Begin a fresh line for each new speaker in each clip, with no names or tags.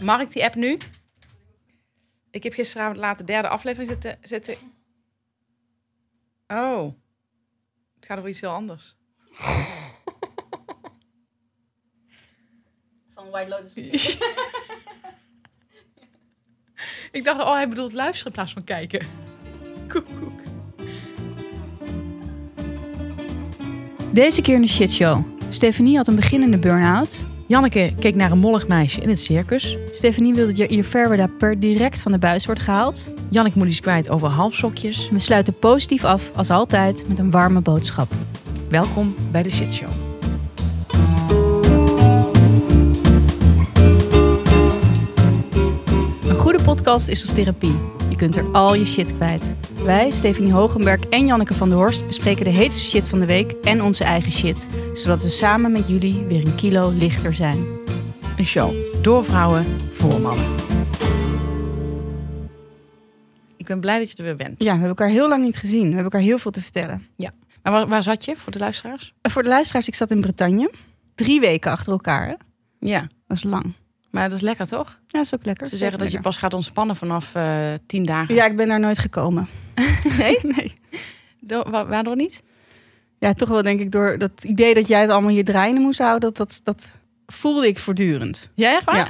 Mag ik die app nu? Ik heb gisteravond laat de derde aflevering zitten. zitten. Oh. Het gaat over iets heel anders.
Van White Lotus.
Ik dacht, oh, hij bedoelt luisteren in plaats van kijken. Koek, koek.
Deze keer in de shitshow. Stefanie had een beginnende burn-out.
Janneke keek naar een mollig meisje in het circus.
Stefanie wilde dat Jair Verwerda per direct van de buis wordt gehaald.
Janneke moet iets kwijt over halfsokjes.
We sluiten positief af, als altijd, met een warme boodschap.
Welkom bij de shitshow.
Een goede podcast is als therapie. Je kunt er al je shit kwijt. Wij, Stefanie Hogenberg en Janneke van der Horst, bespreken de heetste shit van de week en onze eigen shit. Zodat we samen met jullie weer een kilo lichter zijn.
Een show door vrouwen voor mannen. Ik ben blij dat je er weer bent.
Ja, we hebben elkaar heel lang niet gezien. We hebben elkaar heel veel te vertellen.
Maar waar, waar zat je voor de luisteraars?
En Voor de luisteraars, ik zat in Bretagne. Drie weken achter elkaar, hè?
Ja.
Dat is lang.
Maar dat is lekker, toch?
Ja, dat is ook lekker.
Ze zeggen dat je pas gaat ontspannen vanaf eh, tien dagen.
Ja, ik ben daar nooit gekomen.
Nee?
nee.
Do- wa- Waardoor niet?
Ja, toch wel denk ik door dat idee dat jij het allemaal hier draaiende moest houden, dat, dat, dat voelde ik voortdurend.
Ja, echt waar?
Ja.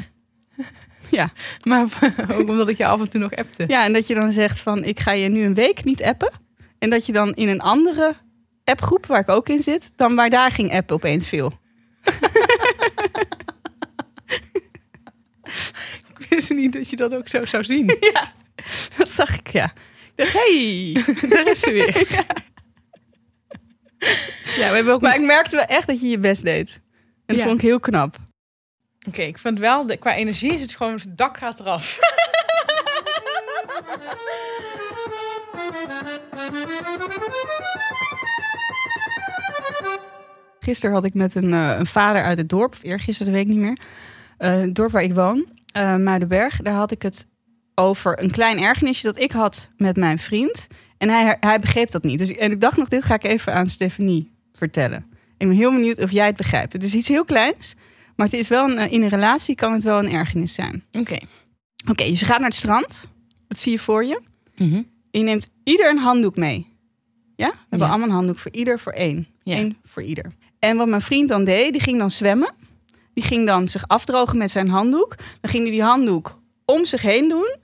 Ja.
Maar ook omdat ik je af en toe nog appte.
ja, en dat je dan zegt van ik ga je nu een week niet appen. En dat je dan in een andere appgroep, waar ik ook in zit, dan waar daar ging appen opeens veel.
Ik wist niet dat je dat ook zo zou zien.
ja, dat zag ik, ja. Ik dacht, hey, daar is ze weer.
Ja, we hebben ook...
Maar ik merkte wel echt dat je je best deed. En dat
Ja.
vond ik heel knap.
Oké, ik vind wel, de, qua energie is het gewoon, het dak gaat eraf.
Gisteren had ik met een, eh, een vader uit het dorp, of eergisteren, dat weet ik niet meer. eh, het dorp waar ik woon, eh Muidenberg. Daar had ik het over een klein ergernisje dat ik had met mijn vriend. En hij, hij begreep dat niet. Dus, en ik dacht nog, dit ga ik even aan Stefanie vertellen. Ik ben heel benieuwd of jij het begrijpt. Het is iets heel kleins, maar het is wel een, eh, in een relatie kan het wel een ergernis zijn.
Oké.
Oké, dus je gaat naar het strand. Dat zie je voor je.
Mhm.
Je neemt ieder een handdoek mee. Ja? We hebben
Ja.
allemaal een handdoek voor ieder, voor één.
Ja.
Eén voor ieder. En wat mijn vriend dan deed, die ging dan zwemmen. Die ging dan zich afdrogen met zijn handdoek. Dan ging hij die handdoek om zich heen doen.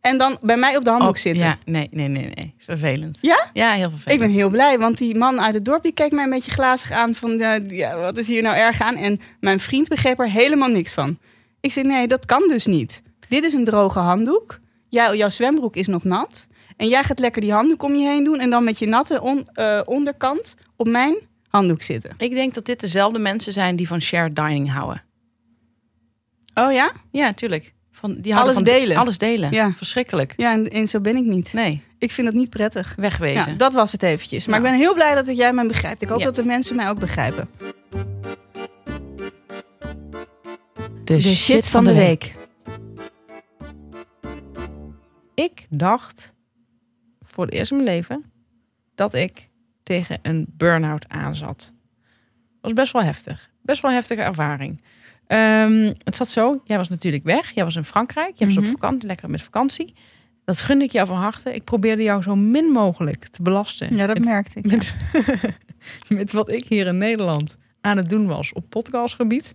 En dan bij mij op de handdoek
Oh,
zitten.
Ja, nee, nee, nee, nee. Vervelend.
Ja?
Ja, heel vervelend.
Ik ben heel blij, want die man uit het dorp die keek mij een beetje glazig aan van ja, wat is hier nou erg aan? En mijn vriend begreep er helemaal niks van. Ik zei nee, dat kan dus niet. Dit is een droge handdoek. Jij, jouw zwembroek is nog nat. En jij gaat lekker die handdoek om je heen doen en dan met je natte on- eh, onderkant op mijn handdoek zitten.
Ik denk dat dit dezelfde mensen zijn die van shared dining houden.
Oh ja?
Ja, tuurlijk. Van, die houden
Alles
van
delen.
Alles delen.
Ja.
Verschrikkelijk.
Ja, en, en zo ben ik niet.
Nee,
Ik vind dat niet prettig.
wegwezen.
Ja, dat was het eventjes. Maar ik ben heel blij dat jij mij begrijpt. Ik hoop
Ja.
dat de mensen mij ook begrijpen.
de, shit van de week. Ik dacht voor het eerst in mijn leven dat ik tegen een burn-out aanzat. Dat was best wel heftig. Best wel heftige ervaring. Ehm, het zat zo, jij was natuurlijk weg. Jij was in Frankrijk. Jij was
Mhm.
op vakantie, lekker met vakantie. Dat gunde ik jou van harte. Ik probeerde jou zo min mogelijk te belasten.
Ja, dat
met,
merkte ik.
met, met wat ik hier in Nederland aan het doen was op podcastgebied.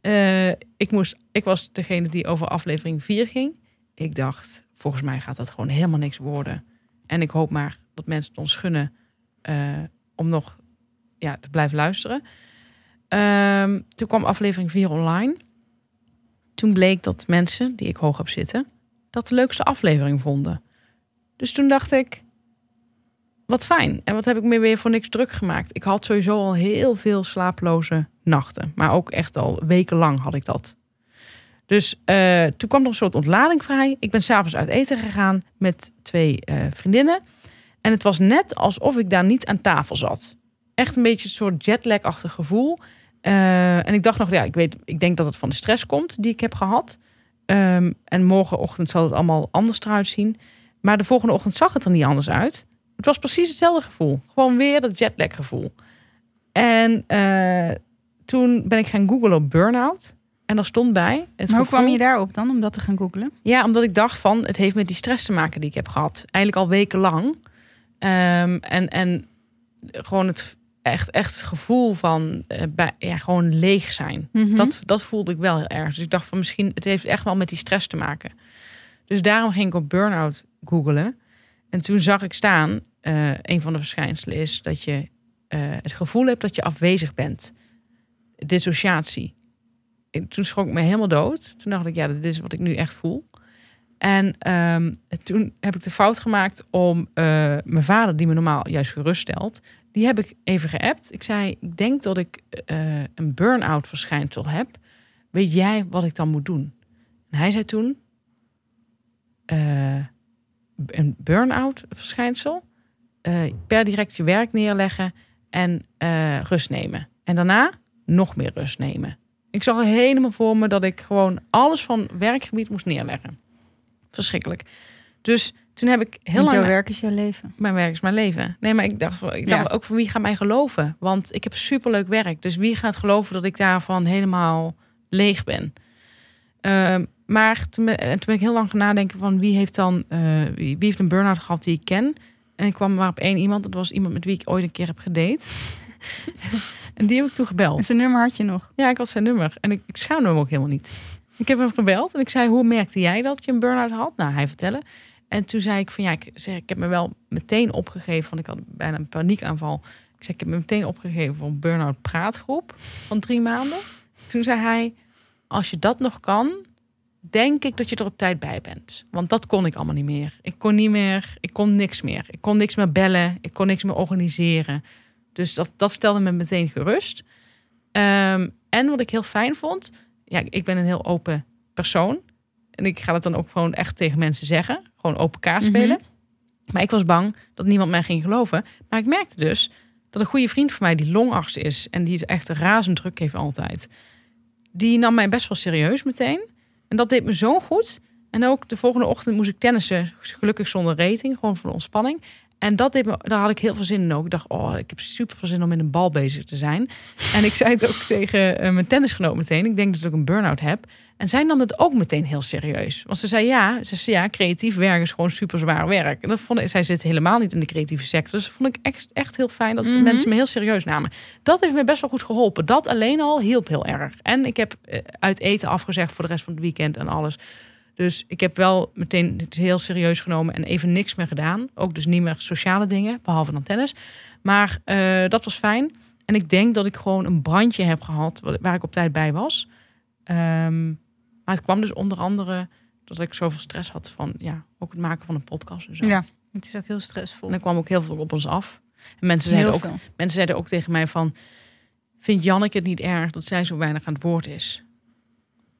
Eh, ik, moest, ik was degene die over aflevering 4 ging. Ik dacht, volgens mij gaat dat gewoon helemaal niks worden. En ik hoop maar dat mensen het ons gunnen om nog ja, te blijven luisteren. Ehm, toen kwam aflevering 4 online. Toen bleek dat mensen die ik hoog heb zitten, dat de leukste aflevering vonden. Dus toen dacht ik, wat fijn. En wat heb ik me weer voor niks druk gemaakt. Ik had sowieso al heel veel slaaploze nachten. Maar ook echt al wekenlang had ik dat. Dus eh, toen kwam er een soort ontlading vrij. Ik ben s'avonds uit eten gegaan met twee eh, vriendinnen. En het was net alsof ik daar niet aan tafel zat. Echt een beetje een soort jetlag-achtig gevoel. Eh, en ik dacht nog, ja, ik, weet, ik denk dat het van de stress komt die ik heb gehad. Ehm, en morgenochtend zal het allemaal anders eruit zien. Maar de volgende ochtend zag het er niet anders uit. Het was precies hetzelfde gevoel. Gewoon weer dat jetlag gevoel. En eh, toen ben ik gaan googlen op burn-out. En er stond bij. Het
Maar hoe kwam je daarop dan, om dat te gaan googlen?
Ja, omdat ik dacht van, het heeft met die stress te maken die ik heb gehad. Eigenlijk al wekenlang. Ehm, en, en gewoon het echt, echt het gevoel van eh, bij, ja, gewoon leeg zijn.
Mhm.
Dat, dat voelde ik wel heel erg. Dus ik dacht van misschien, het heeft echt wel met die stress te maken. Dus daarom ging ik op burn-out googlen. En toen zag ik staan, eh, een van de verschijnselen is dat je eh, het gevoel hebt dat je afwezig bent. Dissociatie. Ik, toen schrok ik me helemaal dood. Toen dacht ik, ja, dit is wat ik nu echt voel. En ehm, toen heb ik de fout gemaakt om eh, mijn vader, die me normaal juist geruststelt, die heb ik even geappt. Ik zei, ik denk dat ik eh, een burn-out verschijnsel heb. Weet jij wat ik dan moet doen? En hij zei toen, eh, een burn-out verschijnsel, per direct je werk neerleggen en rust nemen. En daarna nog meer rust nemen. Ik zag al helemaal voor me dat ik gewoon alles van werkgebied moest neerleggen. Verschrikkelijk. Dus toen heb ik heel
Want
lang...
jouw werk is jouw leven.
Mijn werk is mijn leven. Nee, maar ik dacht, ik dacht
Ja.
ook van wie gaat mij geloven? Want ik heb superleuk werk. Dus wie gaat geloven dat ik daarvan helemaal leeg ben? Ehm, maar toen ben, en toen ben ik heel lang gaan nadenken van wie heeft dan eh, wie, wie heeft een burn-out gehad die ik ken? En ik kwam maar op één iemand. Dat was iemand met wie ik ooit een keer heb gedate. en die heb ik toen gebeld.
En zijn nummer had je nog.
Ja, ik had zijn nummer. En ik, ik schaamde hem ook helemaal niet. Ik heb hem gebeld en ik zei, hoe merkte jij dat je een burn-out had? Nou, hij vertelde. En toen zei ik van, ja, ik, zeg, ik heb me wel meteen opgegeven. Want ik had bijna een paniekaanval. Ik zei, ik heb me meteen opgegeven voor een burn-out praatgroep van drie maanden. Toen zei hij, als je dat nog kan, denk ik dat je er op tijd bij bent. Want dat kon ik allemaal niet meer. Ik kon niet meer, ik kon niks meer. Ik kon niks meer bellen, ik kon niks meer organiseren. Dus dat, dat stelde me meteen gerust. Ehm, en wat ik heel fijn vond, ja, ik ben een heel open persoon. En ik ga het dan ook gewoon echt tegen mensen zeggen. Gewoon open kaart spelen. Maar ik was bang dat niemand mij ging geloven. Maar ik merkte dus dat een goede vriend van mij, die longarts is... en die is echt razend druk heeft altijd... die nam mij best wel serieus meteen. En dat deed me zo goed. En ook de volgende ochtend moest ik tennissen. Gelukkig zonder rating, gewoon voor de ontspanning. En dat deed me, daar had ik heel veel zin in ook. Ik dacht, oh, ik heb super veel zin om in een bal bezig te zijn. En ik zei het ook tegen eh, mijn tennisgenoot meteen. Ik denk dat ik een burn-out heb. En zij nam het ook meteen heel serieus. Want ze zei ja, ze zei ja, creatief werk is gewoon super zwaar werk. En dat vond ik, zij zit helemaal niet in de creatieve sector. Dus dat vond ik echt, echt heel fijn dat
Mhm.
mensen me heel serieus namen. Dat heeft me best wel goed geholpen. Dat alleen al hielp heel erg. En ik heb eh, uit eten afgezegd voor de rest van het weekend en alles. Dus ik heb wel meteen het heel serieus genomen en even niks meer gedaan. Ook dus niet meer sociale dingen, behalve dan tennis. Maar eh, dat was fijn. En ik denk dat ik gewoon een brandje heb gehad wa- waar ik op tijd bij was. Ehm, maar het kwam dus onder andere dat ik zoveel stress had van ja, ook het maken van een podcast en zo.
Ja, het is ook heel stressvol.
En er kwam ook heel veel op ons af. En mensen
Heel
zeiden, ook,
veel.
mensen zeiden ook tegen mij van... Vindt Janneke het niet erg dat zij zo weinig aan het woord is?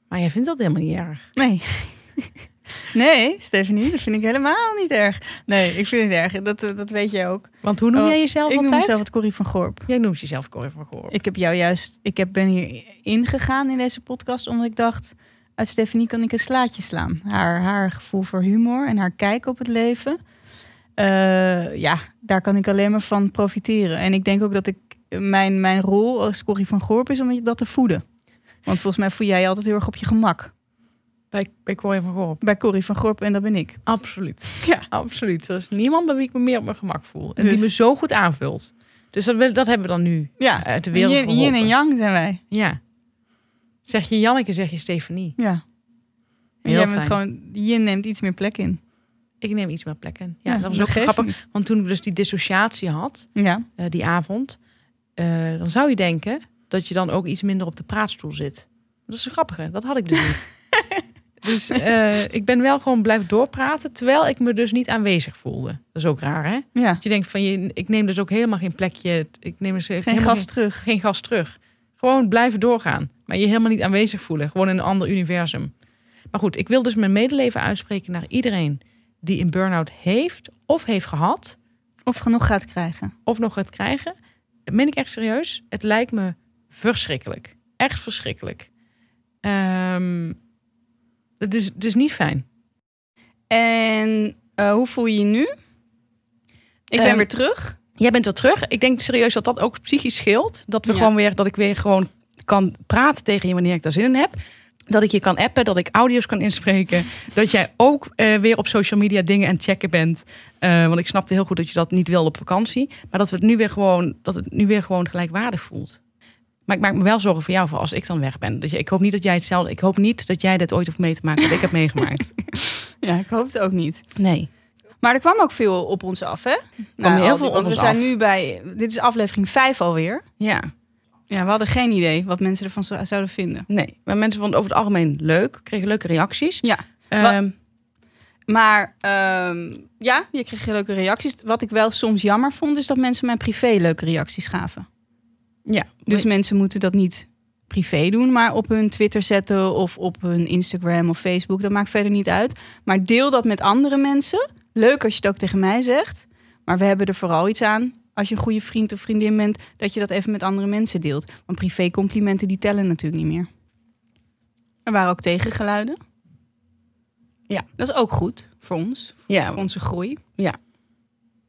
Maar jij vindt dat helemaal niet erg.
Nee. Nee, Stephanie, dat vind ik helemaal niet erg. Nee, ik vind het erg. Dat, dat weet jij ook.
Want hoe noem
Oh,
jij jezelf
ik noem
altijd?
mezelf het Corrie van Gorp.
Jij noemt jezelf Corrie van Goor.
Ik heb jou juist, ik heb, ben hier ingegaan in deze podcast omdat ik dacht, uit Stephanie kan ik een slaatje slaan. Haar, haar gevoel voor humor en haar kijk op het leven. Eh, ja, daar kan ik alleen maar van profiteren. En ik denk ook dat ik mijn, mijn rol als Corrie van Gorp is om dat te voeden. Want volgens mij voel jij je altijd heel erg op je gemak.
Bij, bij Corrie van Goor.
Bij Corrie van Gorp en dat ben ik.
Absoluut.
Ja.
Absoluut. Er is niemand bij wie ik me meer op mijn gemak voel. En
Dus-
die me zo goed aanvult. Dus dat, dat hebben we dan nu
Ja,
uit de wereld
yin, yin en yang zijn wij.
Ja. Zeg je Janneke, zeg je Stefanie.
Ja. En
Heel
jij bent gewoon, yin neemt iets meer plek in.
Ik neem iets meer plekken. Ja,
Ja,
dat was ook grappig.
niet.
Want toen ik dus die dissociatie had,
Ja,
eh, die avond, eh, dan zou je denken dat je dan ook iets minder op de praatstoel zit. Dat is een grappige, dat had ik dus niet. dus eh, ik ben wel gewoon blijven doorpraten, terwijl ik me dus niet aanwezig voelde. Dat is ook raar, hè?
ja.
Dat je denkt van, je, ik neem dus ook helemaal geen plekje, ik neem dus
geen gas terug.
Geen, gas terug. Gewoon blijven doorgaan, maar je helemaal niet aanwezig voelen. Gewoon in een ander universum. Maar goed, ik wil dus mijn medeleven uitspreken naar iedereen die een burn-out heeft of heeft gehad
Of genoeg gaat krijgen.
of nog gaat krijgen. Dat meen ik echt serieus. Het lijkt me verschrikkelijk. Echt verschrikkelijk. Ehm is, het is niet fijn.
En eh, hoe voel je je nu? Ik ben
Ehm,
weer terug.
Jij bent weer terug. Ik denk serieus dat dat ook psychisch scheelt. Dat we
Ja.
gewoon weer, dat ik weer gewoon kan praten tegen je wanneer ik daar zin in heb. Dat ik je kan appen, dat ik audio's kan inspreken. Dat jij ook eh, weer op social media dingen aan het checken bent. Eh, want ik snapte heel goed dat je dat niet wil op vakantie. Maar dat, we het nu weer gewoon, dat het nu weer gewoon gelijkwaardig voelt. Maar ik maak me wel zorgen voor jou voor als ik dan weg ben. Dat je, ik hoop niet dat jij hetzelfde. Ik hoop niet dat jij dit ooit hoeft mee te maken wat ik heb meegemaakt.
Ja, ik hoop het ook niet.
Nee.
Maar er kwam ook veel op ons af, hè? Nou,
heel veel
die- want
op
we
ons
zijn
af.
nu bij... Dit is aflevering 5 alweer.
Ja.
Ja, we hadden geen idee wat mensen ervan zou- zouden vinden.
Nee. Maar mensen vonden het over het algemeen leuk. Kregen leuke reacties.
Ja.
Ehm,
Maar ehm, ja, je kreeg leuke reacties. Wat ik wel soms jammer vond, is dat mensen mij privé leuke reacties gaven.
Ja.
Dus mensen moeten dat niet privé doen, maar op hun Twitter zetten of op hun Instagram of Facebook. Dat maakt verder niet uit. Maar deel dat met andere mensen. Leuk als je het ook tegen mij zegt. Maar we hebben er vooral iets aan, als je een goede vriend of vriendin bent, dat je dat even met andere mensen deelt. Want privé complimenten die tellen natuurlijk niet meer. Er waren ook tegengeluiden.
Ja.
Dat is ook goed voor ons,
ja,
voor onze groei.
Ja,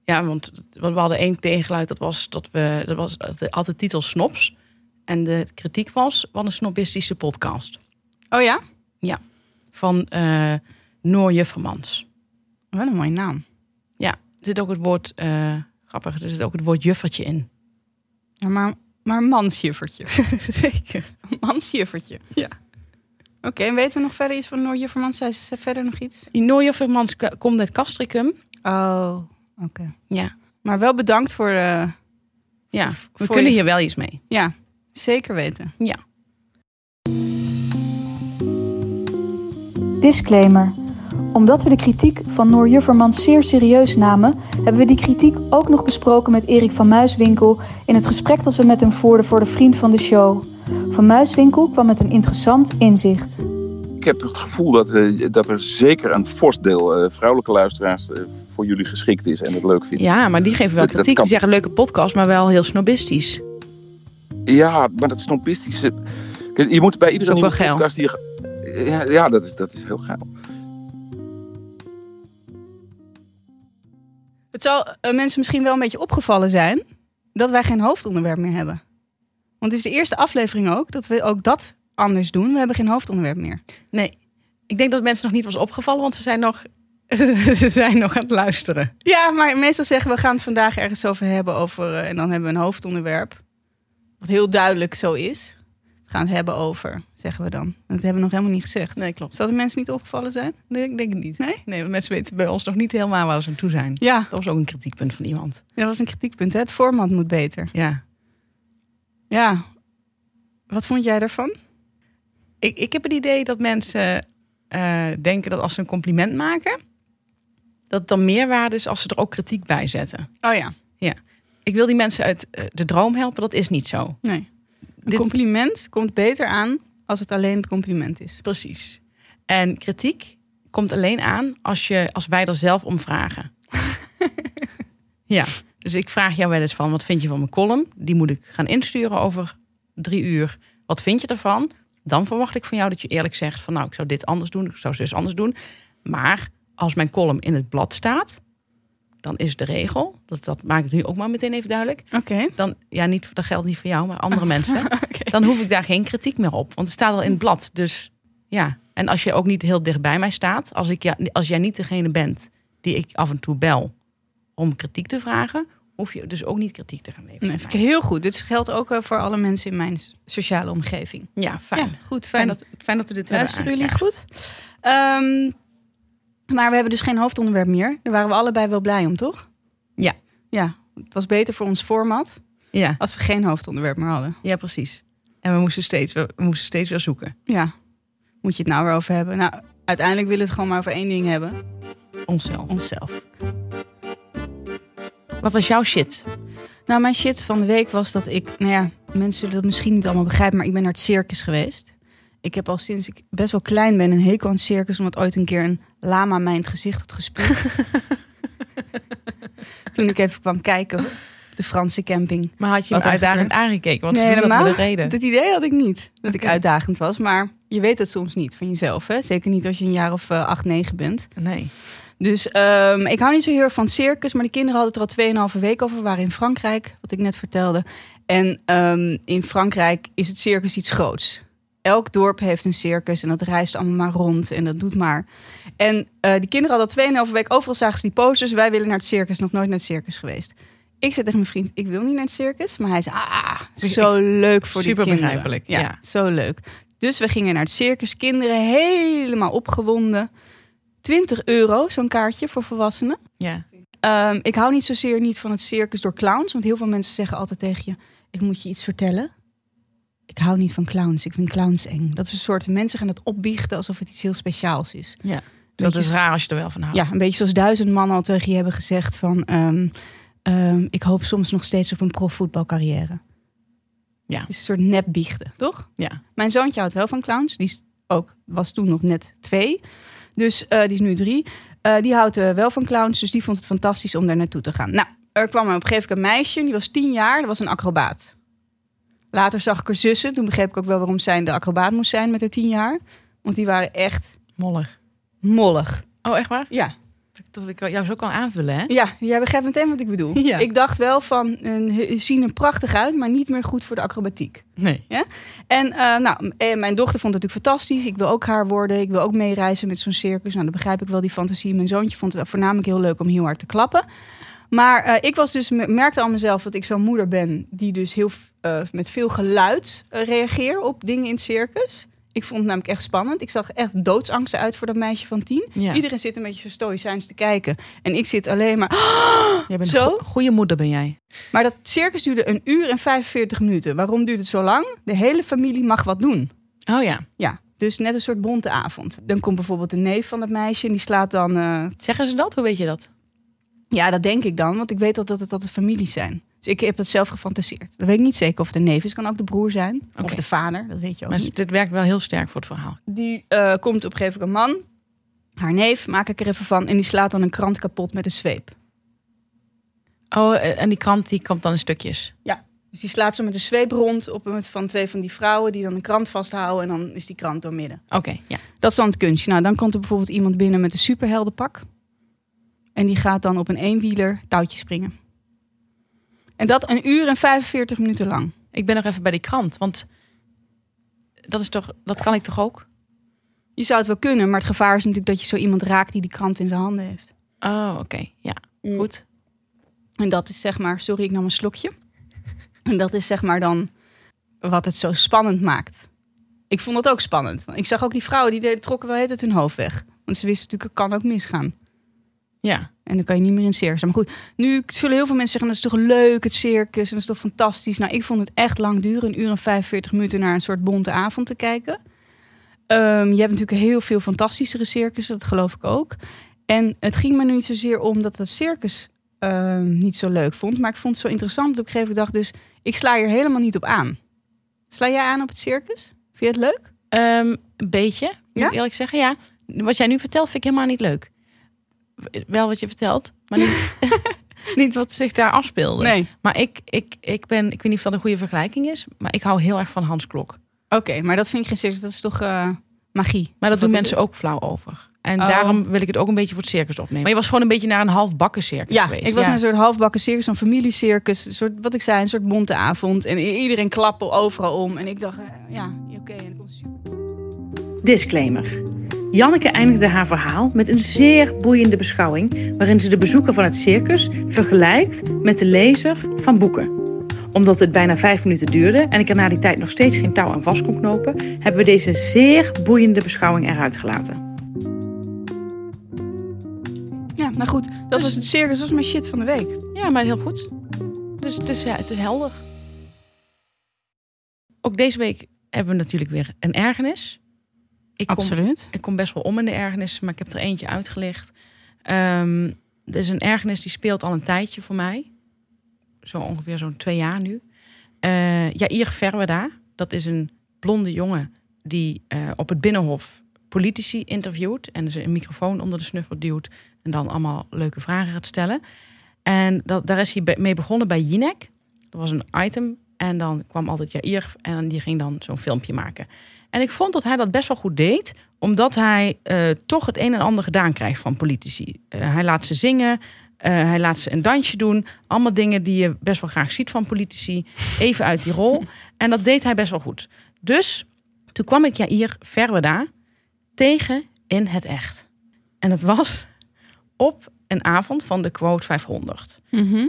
want het- we hadden één tegengeluid, dat was dat we dat was altijd titel Snops. En de kritiek was, wat een snobistische podcast.
Oh ja?
Van eh Noor Juffermans.
Wat een mooie naam.
Ja, er zit ook het woord, eh, grappig, er zit ook het woord juffertje in.
Ja, maar, maar mansjuffertje.
Zeker.
Mansjuffertje.
Ja.
Oké, en weten we nog verder iets van Noor Juffermans? Zei ze verder nog iets?
Die Noor Juffermans komt uit Castricum.
Oh, oké.
Ja.
Maar wel bedankt voor... eh,
Ja,
V-
we
voor
kunnen
je-
hier wel iets mee.
ja, zeker weten.
Ja.
Disclaimer. Omdat we de kritiek van Noor Juffermans zeer serieus namen, hebben we die kritiek ook nog besproken met Erik van Muiswinkel in het gesprek dat we met hem voerden voor de vriend van de show. Van Muiswinkel kwam met een interessant inzicht.
Ik heb het gevoel dat, eh, dat er zeker een fors deel eh, vrouwelijke luisteraars eh, voor jullie geschikt is en het leuk vindt.
Ja, maar die geven wel
Dat-
kritiek.
kan.
Die zeggen leuke podcast, maar wel heel snobistisch.
Ja, maar dat snobistische... Kijk, Je moet bij iedere nieuwe
geil.
podcast die je... Ja, ja dat, is, dat is heel geil.
Het zal eh, mensen misschien wel een beetje opgevallen zijn dat wij geen hoofdonderwerp meer hebben. Want het is de eerste aflevering ook dat we ook dat anders doen. We hebben geen hoofdonderwerp meer.
Nee, ik denk dat mensen nog niet was opgevallen, want ze zijn nog, ze zijn nog aan het luisteren.
Ja, maar meestal zeggen we gaan het vandaag ergens over hebben. Over, eh, en dan hebben we een hoofdonderwerp. Wat heel duidelijk zo is. We gaan het hebben over, zeggen we dan. Dat hebben we nog helemaal niet gezegd.
Nee, klopt.
Zal de mensen niet opgevallen zijn?
Nee, ik denk het niet.
Nee?
Nee, mensen weten bij ons nog niet helemaal waar ze aan toe zijn.
Ja,
Dat was ook een kritiekpunt van iemand.
dat was een kritiekpunt. Hè? Het format moet beter.
Ja.
Ja. Wat vond jij daarvan?
Ik, ik heb het idee dat mensen eh, denken dat als ze een compliment maken, dat het dan meerwaarde is als ze er ook kritiek bij zetten.
Oh ja.
Ik wil die mensen uit eh, de droom helpen, dat is niet zo.
Nee. Een
Dit-
compliment komt beter aan als het alleen het compliment is.
Precies. En kritiek komt alleen aan als, je, als wij er zelf om vragen. ja, dus ik vraag jou wel eens van, wat vind je van mijn column? Die moet ik gaan insturen over drie uur. Wat vind je ervan? Dan verwacht ik van jou dat je eerlijk zegt van, nou, ik zou dit anders doen, ik zou zus anders doen. Maar als mijn column in het blad staat, dan is de regel, dat, dat maak ik nu ook maar meteen even duidelijk.
Oké.
Dan, ja, niet, dat geldt niet voor jou, maar andere mensen. Dan hoef ik daar geen kritiek meer op. Want het staat al in het blad. Dus ja. En als je ook niet heel dicht bij mij staat. Als, ik, ja, als jij niet degene bent die ik af en toe bel om kritiek te vragen. Hoef je dus ook niet kritiek te gaan leveren.
Nee, vind ik heel goed. Dit geldt ook eh, voor alle mensen in mijn sociale omgeving.
Ja, fijn.
Ja, goed.
Fijn,
Fijn.
dat, fijn dat we dit hebben
Luisteren jullie goed? Ehm, maar we hebben dus geen hoofdonderwerp meer. Daar waren we allebei wel blij om, toch?
Ja.
Ja, het was beter voor ons format
Ja,
als we geen hoofdonderwerp meer hadden.
ja, precies. En we moesten, steeds, we, we moesten steeds weer zoeken.
Ja, moet je het nou weer over hebben? Nou, uiteindelijk willen we het gewoon maar over één ding hebben.
Onszelf.
Onszelf.
Wat was jouw shit?
Nou, mijn shit van de week was dat ik... Nou ja, mensen zullen dat misschien niet allemaal begrijpen... maar ik ben naar het circus geweest. Ik heb al sinds ik best wel klein ben een hekel aan het circus... omdat ooit een keer een lama mij in het gezicht had gespuugd. Toen ik even kwam kijken op de Franse camping.
Maar had je
Wat
hem
er
uitdagend aangekeken? Want ze
Nee,
dat
helemaal.
een reden.
Dat idee had ik niet, dat ik uitdagend was. Maar je weet het soms niet van jezelf. Hè? Zeker niet als je een jaar of eh, acht, negen bent.
Nee.
Dus ehm, ik hou niet zo heel erg van circus, maar de kinderen hadden het er al 2,5 week over. We waren in Frankrijk, wat ik net vertelde. En ehm, in Frankrijk is het circus iets groots. Elk dorp heeft een circus en dat reist allemaal maar rond en dat doet maar. En eh die kinderen hadden al 2,5 week overal zagen ze die posters. Wij willen naar het circus, nog nooit naar het circus geweest. Ik zei tegen mijn vriend, ik wil niet naar het circus. Maar hij zei, ah, zo leuk voor
Super
die kinderen.
begrijpelijk,
Ja,
ja.
zo leuk. Dus we gingen naar het circus. Kinderen helemaal opgewonden. 20 euro, zo'n kaartje voor volwassenen.
Ja.
Ehm, ik hou niet zozeer niet van het circus door clowns. Want heel veel mensen zeggen altijd tegen je... ik moet je iets vertellen. Ik hou niet van clowns. Ik vind clowns eng. Dat is een soort... mensen gaan het opbiechten alsof het iets heel speciaals is.
ja. Dat is raar als je er wel van houdt.
Ja, een beetje zoals duizend mannen al tegen je hebben gezegd van... ehm, ehm, ik hoop soms nog steeds op een profvoetbalcarrière.
Ja.
Het is een soort nep biechten, toch?
Ja.
Mijn zoontje houdt wel van clowns. Die is ook, was toen nog net twee. Dus eh, die is nu drie. Eh, die houdt eh, wel van clowns. Dus die vond het fantastisch om daar naartoe te gaan. Nou, er kwam op een gegeven moment een meisje. Die was tien jaar. Dat was een acrobaat. Later zag ik haar zussen. Toen begreep ik ook wel waarom zij de acrobaat moest zijn met haar tien jaar. Want die waren echt
Mollig.
mollig.
Oh, echt waar?
Ja,
Dat ik jou zo kan aanvullen, hè?
ja jij begrijpt meteen wat ik bedoel.
Ja.
Ik dacht wel van, eh, ze zien er prachtig uit, maar niet meer goed voor de acrobatiek.
Nee.
En eh, nou, eh, mijn dochter vond het natuurlijk fantastisch. Ik wil ook haar worden. Ik wil ook meereizen met zo'n circus. Nou, dan begrijp ik wel die fantasie. Mijn zoontje vond het voornamelijk heel leuk om heel hard te klappen. Maar eh, ik was dus, merkte aan mezelf dat ik zo'n moeder ben... die dus heel, eh, met veel geluid eh, reageer op dingen in het circus. Ik vond het namelijk echt spannend. Ik zag echt doodsangsten uit voor dat meisje van tien.
Ja.
Iedereen zit een beetje zo stoïcijns te kijken. En ik zit alleen maar...
Jij bent
Zo?
een go- goede moeder ben jij.
Maar dat circus duurde een uur en 45 minuten. Waarom duurt het zo lang? De hele familie mag wat doen.
Oh ja.
Ja, dus net een soort bonte avond. Dan komt bijvoorbeeld de neef van dat meisje en die slaat dan...
Zeggen ze dat? Hoe weet je dat?
Ja, dat denk ik dan, want ik weet al dat het altijd families zijn. Dus ik heb dat zelf gefantaseerd. Dat weet ik niet zeker of de neef is, kan ook de broer zijn. Of de vader, dat weet je ook
Maar
niet.
dit werkt wel heel sterk voor het verhaal.
Die eh, komt op een gegeven moment een man, haar neef, maak ik er even van... en die slaat dan een krant kapot met een zweep.
Oh, eh, en die krant die komt dan in stukjes.
Dus die slaat zo met een zweep rond op een van twee van die vrouwen... die dan een krant vasthouden en dan is die krant doormidden.
Oké, ja.
Dat is dan het kunstje. Nou, dan komt er bijvoorbeeld iemand binnen met een superheldenpak. En die gaat dan op een eenwieler touwtje springen. En dat een uur en 45 minuten lang.
Ik ben nog even bij die krant, want dat is toch, dat kan ik toch ook?
Je zou het wel kunnen, maar het gevaar is natuurlijk dat je zo iemand raakt die die krant in zijn handen heeft.
Oh, oké. Ja, goed.
En dat is zeg maar, sorry, ik nam een slokje. En dat is zeg maar dan wat het zo spannend maakt. Ik vond het ook spannend. Want ik zag ook die vrouwen die trokken wel het hun hoofd weg. Want ze wisten natuurlijk, het kan ook misgaan.
Ja.
En dan kan je niet meer in het circus. Maar goed, nu zullen heel veel mensen zeggen... dat is toch leuk, het circus, en dat is toch fantastisch. Nou, ik vond het echt lang duren. Een uur en 45 minuten naar een soort bonte avond te kijken. Ehm, je hebt natuurlijk heel veel fantastischere circussen, dat geloof ik ook. En het ging me nu niet zozeer om dat het circus ehm, niet zo leuk vond. Maar ik vond het zo interessant dat op een gegeven moment dacht... dus ik sla hier helemaal niet op aan. Sla jij aan op het circus? Vind je het leuk?
Ehm, een beetje, moet
Ja?
ik eerlijk zeggen. Ja. Wat jij nu vertelt vind ik helemaal niet leuk. Wel wat je vertelt, maar niet, niet wat zich daar afspeelde.
Nee.
Maar ik, ik, ik ben, ik weet niet of dat een goede vergelijking is, maar ik hou heel erg van Hans Klok.
Oké, maar dat vind ik geen circus. Dat is toch eh, magie?
Maar dat
Of
doen mensen ook flauw over. En
Oh.
daarom wil ik het ook een beetje voor het circus opnemen. Maar je was gewoon een beetje naar een half bakken circus
Ja,
geweest.
ik was
ja.
naar een soort halfbakken circus, een familiecircus. Een soort, wat ik zei, een soort bonte avond. En iedereen klappen overal om. En ik dacht, eh, ja, oké. En dat komt super.
Disclaimer. Janneke eindigde haar verhaal met een zeer boeiende beschouwing waarin ze de bezoeker van het circus vergelijkt met de lezer van boeken. Omdat het bijna vijf minuten duurde en ik er na die tijd nog steeds geen touw aan vast kon knopen, hebben we deze zeer boeiende beschouwing eruit gelaten.
Ja, nou goed. Dat
Dus-
was het circus. Dat was mijn shit van de week.
Ja, maar heel goed. Dus is, ja, het is helder. Ook deze week hebben we natuurlijk weer een ergernis. Ik kom,
Absoluut.
ik kom best wel om in de ergernis, maar ik heb er eentje uitgelicht. Ehm er is een ergernis die speelt al een tijdje voor mij. Zo ongeveer zo'n twee jaar nu. Eh Jair Verweda, dat is een blonde jongen die eh, op het Binnenhof politici interviewt. En ze een microfoon onder de snuffel duwt. En dan allemaal leuke vragen gaat stellen. En dat, daar is hij mee begonnen bij Jinek. Dat was een item. En dan kwam altijd Jair en die ging dan zo'n filmpje maken. En ik vond dat hij dat best wel goed deed, omdat hij eh, toch het een en ander gedaan krijgt van politici. Eh, hij laat ze zingen, eh, hij laat ze een dansje doen. Allemaal dingen die je best wel graag ziet van politici. Even uit die rol. En dat deed hij best wel goed. Dus toen kwam ik Jair Verweda tegen in het echt. En dat was op een avond van de Quote 500.
Mhm.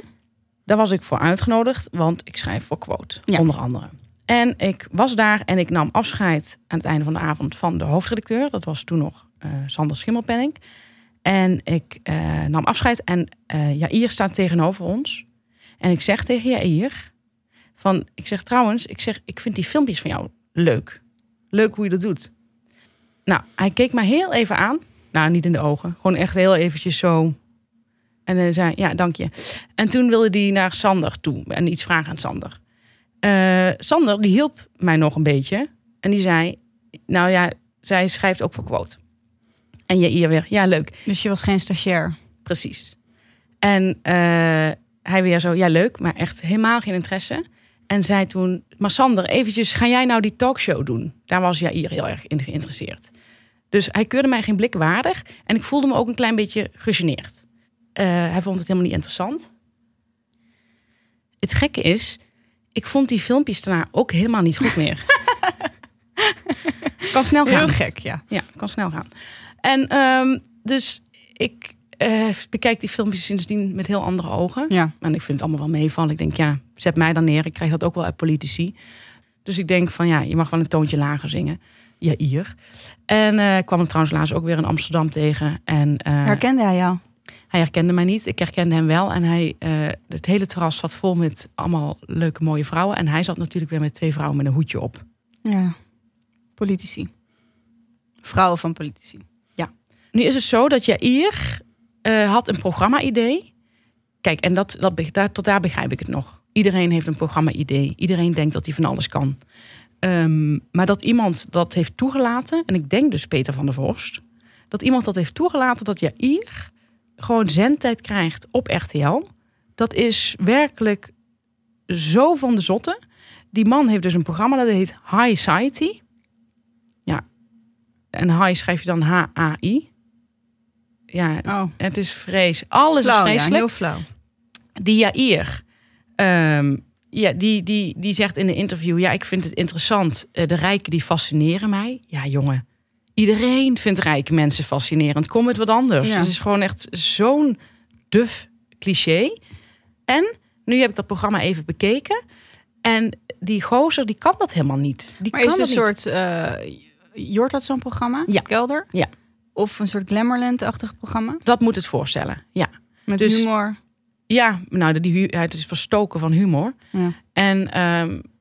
Daar was ik voor uitgenodigd, want ik schrijf voor Quote,
Ja.
onder andere. En ik was daar en ik nam afscheid aan het einde van de avond van de hoofdredacteur. Dat was toen nog eh, Sander Schimmelpenning. En ik eh, nam afscheid en eh Jair staat tegenover ons. En ik zeg tegen Jair, van, ik zeg trouwens, ik zeg, ik vind die filmpjes van jou leuk. Leuk hoe je dat doet. Nou, hij keek mij heel even aan. Nou, niet in de ogen. Gewoon echt heel eventjes zo. En hij zei, ja, dank je. En toen wilde hij naar Sander toe en iets vragen aan Sander. Eh, Sander, die hielp mij nog een beetje. En die zei, nou ja, zij schrijft ook voor quote. En je hier weer, ja, leuk.
Dus je was geen stagiair.
Precies. En eh, hij weer zo, ja, leuk, maar echt helemaal geen interesse. En zei toen, maar Sander, eventjes, ga jij nou die talkshow doen? Daar was Jair heel erg in geïnteresseerd. Dus hij keurde mij geen blik waardig. En ik voelde me ook een klein beetje gegeneerd. Eh, hij vond het helemaal niet interessant. Het gekke is, ik vond die filmpjes daarna ook helemaal niet goed meer. kan snel gaan.
Heel gek, ja.
Ja, kan snel gaan. En ehm, dus ik eh, bekijk die filmpjes sindsdien met heel andere ogen.
Ja.
En ik vind het allemaal wel meevallen. Ik denk, ja, zet mij dan neer. Ik krijg dat ook wel uit politici. Dus ik denk van, ja, je mag wel een toontje lager zingen. Ja, hier. En eh, ik kwam hem trouwens laatst ook weer in Amsterdam tegen. En eh,
Herkende hij jou?
Hij herkende mij niet. Ik herkende hem wel. En hij, eh, het hele terras zat vol met allemaal leuke, mooie vrouwen. En hij zat natuurlijk weer met twee vrouwen met een hoedje op.
Ja. Politici. Vrouwen van politici.
Nu is het zo dat Jair eh had een programma-idee. Kijk, en dat, dat, daar, tot daar begrijp ik het nog. Iedereen heeft een programma-idee. Iedereen denkt dat hij van alles kan. Ehm, maar dat iemand dat heeft toegelaten, en ik denk dus Peter van der Vorst, dat iemand dat heeft toegelaten dat Jair gewoon zendtijd krijgt op RTL. Dat is werkelijk zo van de zotte. Die man heeft dus een programma dat heet High Society. Ja. En high schrijf je dan H-A-I. Ja,
Oh,
het is vrees. Alles
flauw,
is
ja. Heel flauw.
Die Jair, ehm, ja, die, die, die zegt in een interview... ja, ik vind het interessant. Eh, de rijken die fascineren mij. Ja, jongen. Iedereen vindt rijke mensen fascinerend. Kom met wat anders.
Ja.
Het is gewoon echt zo'n duf cliché. En nu heb ik dat programma even bekeken. En die gozer, die kan dat helemaal niet. Die
Maar
kan
is het een
niet.
soort... eh Jort dat zo'n programma?
Ja.
Kelder?
Ja.
Of een soort Glamourland-achtig programma?
Dat moet het voorstellen, ja.
Met
Dus-
humor?
Ja, nou, die, het is verstoken van humor.
Ja.
En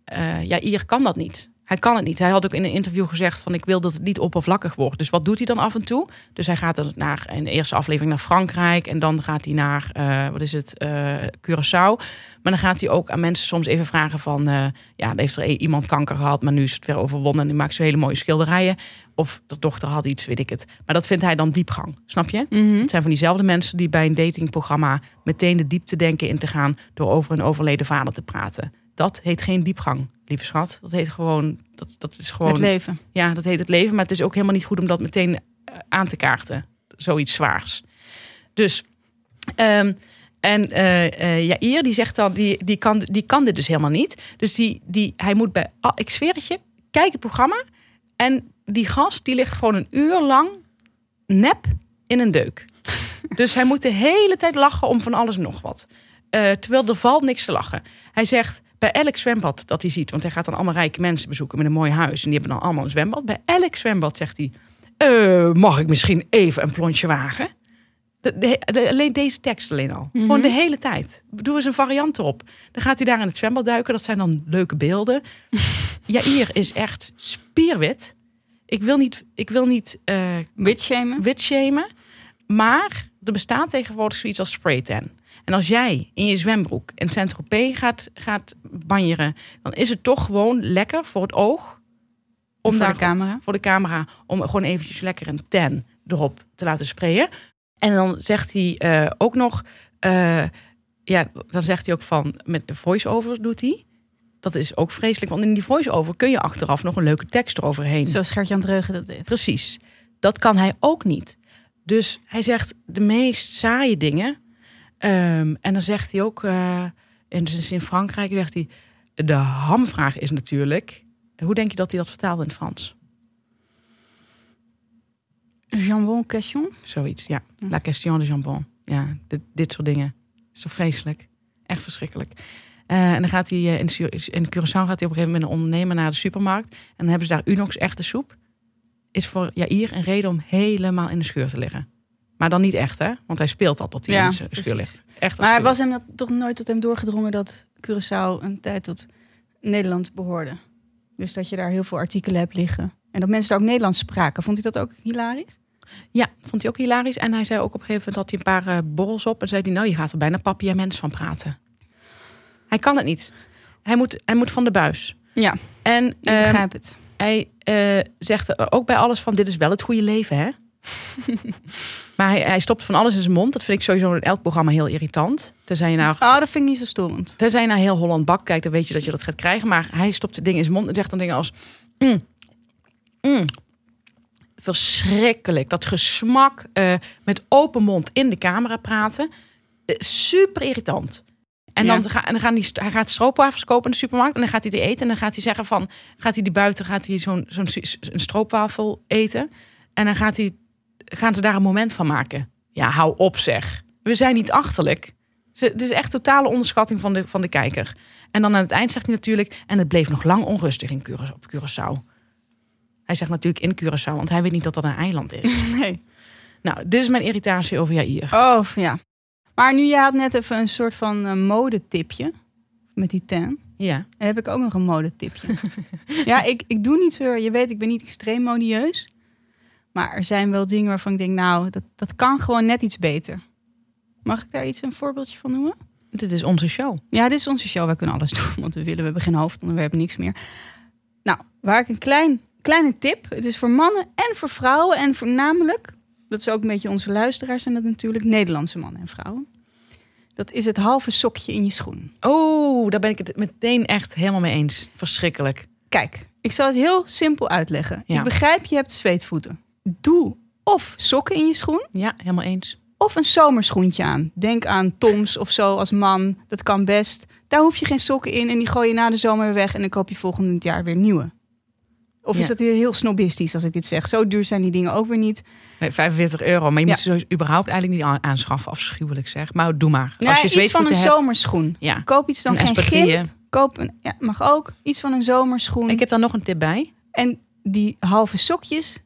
eh, ja, Ier kan dat niet. Hij kan het niet. Hij had ook in een interview gezegd van ik wil dat het niet oppervlakkig wordt. Dus wat doet hij dan af en toe? Dus hij gaat dan naar in de eerste aflevering naar Frankrijk en dan gaat hij naar eh, wat is het eh, Curaçao. Maar dan gaat hij ook aan mensen soms even vragen van eh, ja, heeft er e- iemand kanker gehad, maar nu is het weer overwonnen en die maakt zo hele mooie schilderijen. Of de dochter had iets, weet ik het. Maar dat vindt hij dan diepgang, snap je?
Mhm.
Het zijn van diezelfde mensen die bij een datingprogramma meteen de diepte denken in te gaan door over een overleden vader te praten. Dat heet geen diepgang, lieve schat. Dat heet gewoon, dat, dat is gewoon,
Het leven.
ja, dat heet het leven. Maar het is ook helemaal niet goed om dat meteen eh, aan te kaarten. Zoiets zwaars. Dus, ehm, en eh eh Jair, die zegt dan, die, die, kan, die kan dit dus helemaal niet. Dus die, die, hij moet bij, ah, ik zweer het je, kijk het programma. En die gast, die ligt gewoon een uur lang nep in een deuk. dus hij moet de hele tijd lachen om van alles en nog wat. Terwijl er valt niks te lachen. Hij zegt bij elk zwembad dat hij ziet, want hij gaat dan allemaal rijke mensen bezoeken met een mooi huis en die hebben dan allemaal een zwembad. Bij elk zwembad zegt hij: "Eh, Mag ik misschien even een plonsje wagen? De, de- de- alleen deze tekst alleen al. Gewoon de hele tijd. Doe eens een variant erop. Dan gaat hij daar in het zwembad duiken. Dat zijn dan leuke beelden. Jair is echt spierwit. Ik wil niet, ik wil niet eh,
Witshamen?
wit shamen. Maar er bestaat tegenwoordig zoiets als spraytan. En als jij in je zwembroek in Saint-Tropez gaat, gaat banjeren... dan is het toch gewoon lekker voor het oog. Om
Voor
daar
de camera?
voor de camera om gewoon eventjes lekker een tan erop te laten sprayen. En dan zegt hij eh, ook nog, eh, ja, dan zegt hij ook van met voice-over doet hij. dat is ook vreselijk. Want in die voice-over kun je achteraf nog een leuke tekst eroverheen.
Zoals Gert-Jan Dreugen dat deed.
Precies. Dat kan hij ook niet. Dus hij zegt de meest saaie dingen. Ehm, en dan zegt hij ook, eh, in, in Frankrijk zegt hij... De hamvraag is natuurlijk... Hoe denk je dat hij dat vertaalde in het Frans?
Jambon question?
Zoiets, ja. La question de jambon. Ja, dit, dit soort dingen. Is zo vreselijk. Echt verschrikkelijk. Eh, en dan gaat hij eh, in, in Curaçao gaat hij op een gegeven moment een ondernemer naar de supermarkt. En dan hebben ze daar Unox echte soep. Is voor Jair een reden om helemaal in de scheur te liggen. Maar dan niet echt, hè? Want hij speelt al tot hij
Ja,
in
precies.
ligt. Echt
Maar was hem dat toch nooit tot hem doorgedrongen dat Curaçao een tijd tot Nederland behoorde? Dus dat je daar heel veel artikelen hebt liggen. En dat mensen daar ook Nederlands spraken. Vond hij dat ook hilarisch?
Ja, vond hij ook hilarisch. En hij zei ook op een gegeven moment dat hij een paar eh, borrels op. En zei hij, nou, je gaat er bijna papi en mens van praten. Hij kan het niet. Hij moet, hij moet van de buis.
Ja,
En
ik
ehm,
begrijp het.
hij eh, zegt er ook bij alles van, dit is wel het goede leven, hè? maar hij, hij stopt van alles in zijn mond. Dat vind ik sowieso in elk programma heel irritant. Tenzij je nou,
Oh, dat vind ik niet zo storend.
tenzij je naar heel Holland Bak kijkt, dan weet je dat je dat gaat krijgen. Maar hij stopt de dingen in zijn mond en zegt dan dingen als... "Mm, mm." Verschrikkelijk. Dat gesmak eh, met open mond in de camera praten. Eh, super irritant. En
Ja.
dan, ga, en dan gaan die, hij gaat stroopwafels kopen in de supermarkt. En dan gaat hij die eten. En dan gaat hij zeggen van... Gaat hij die buiten, gaat hij zo'n zo'n stroopwafel eten. En dan gaat hij, gaan ze daar een moment van maken. Ja, hou op zeg. We zijn niet achterlijk. Het is echt totale onderschatting van de, van de kijker. En dan aan het eind zegt hij natuurlijk... En het bleef nog lang onrustig in Cura- op Curaçao. Hij zegt natuurlijk in Curaçao, want hij weet niet dat dat een eiland is.
Nee.
nou, dit is mijn irritatie over Jair.
Oh, ja. Maar nu, je had net even een soort van eh, modetipje. Met die ten.
Ja.
Dan heb ik ook nog een modetipje. ja, ik, ik doe niet zo... Je weet, ik ben niet extreem modieus. Maar er zijn wel dingen waarvan ik denk... Nou, dat, dat kan gewoon net iets beter. Mag ik daar iets een voorbeeldje van noemen?
Dit is onze show.
Ja, dit is onze show. Wij kunnen alles doen, want we willen. We hebben geen hoofdonderwerp, niks meer. Nou, waar ik een klein, kleine tip. Het is voor mannen en voor vrouwen. En voornamelijk, dat is ook een beetje onze luisteraars... zijn dat natuurlijk Nederlandse mannen en vrouwen. Dat is het halve sokje in je schoen.
Oh, daar ben ik het meteen echt helemaal mee eens. Verschrikkelijk.
Kijk, ik zal het heel simpel uitleggen.
Ja.
Ik begrijp, je hebt zweetvoeten. Doe of sokken in je schoen...
Ja, helemaal eens.
of een zomerschoentje aan. Denk aan Toms of zo als man. Dat kan best. Daar hoef je geen sokken in en die gooi je na de zomer weer weg en dan koop je volgend jaar weer nieuwe. Of is dat weer heel snobistisch als ik dit zeg? Zo duur zijn die dingen ook weer niet.
Nee, 45 euro. Maar je
Ja.
moet ze sowieso überhaupt eigenlijk niet aan- aanschaffen. Afschuwelijk zeg. Maar doe maar.
Nee,
Als je
iets van een
hebt.
zomerschoen.
Ja,
Koop iets dan
een
geen gimp. Koop een, ja, mag ook. Iets van een zomerschoen.
Ik heb daar nog een tip bij.
En die halve sokjes,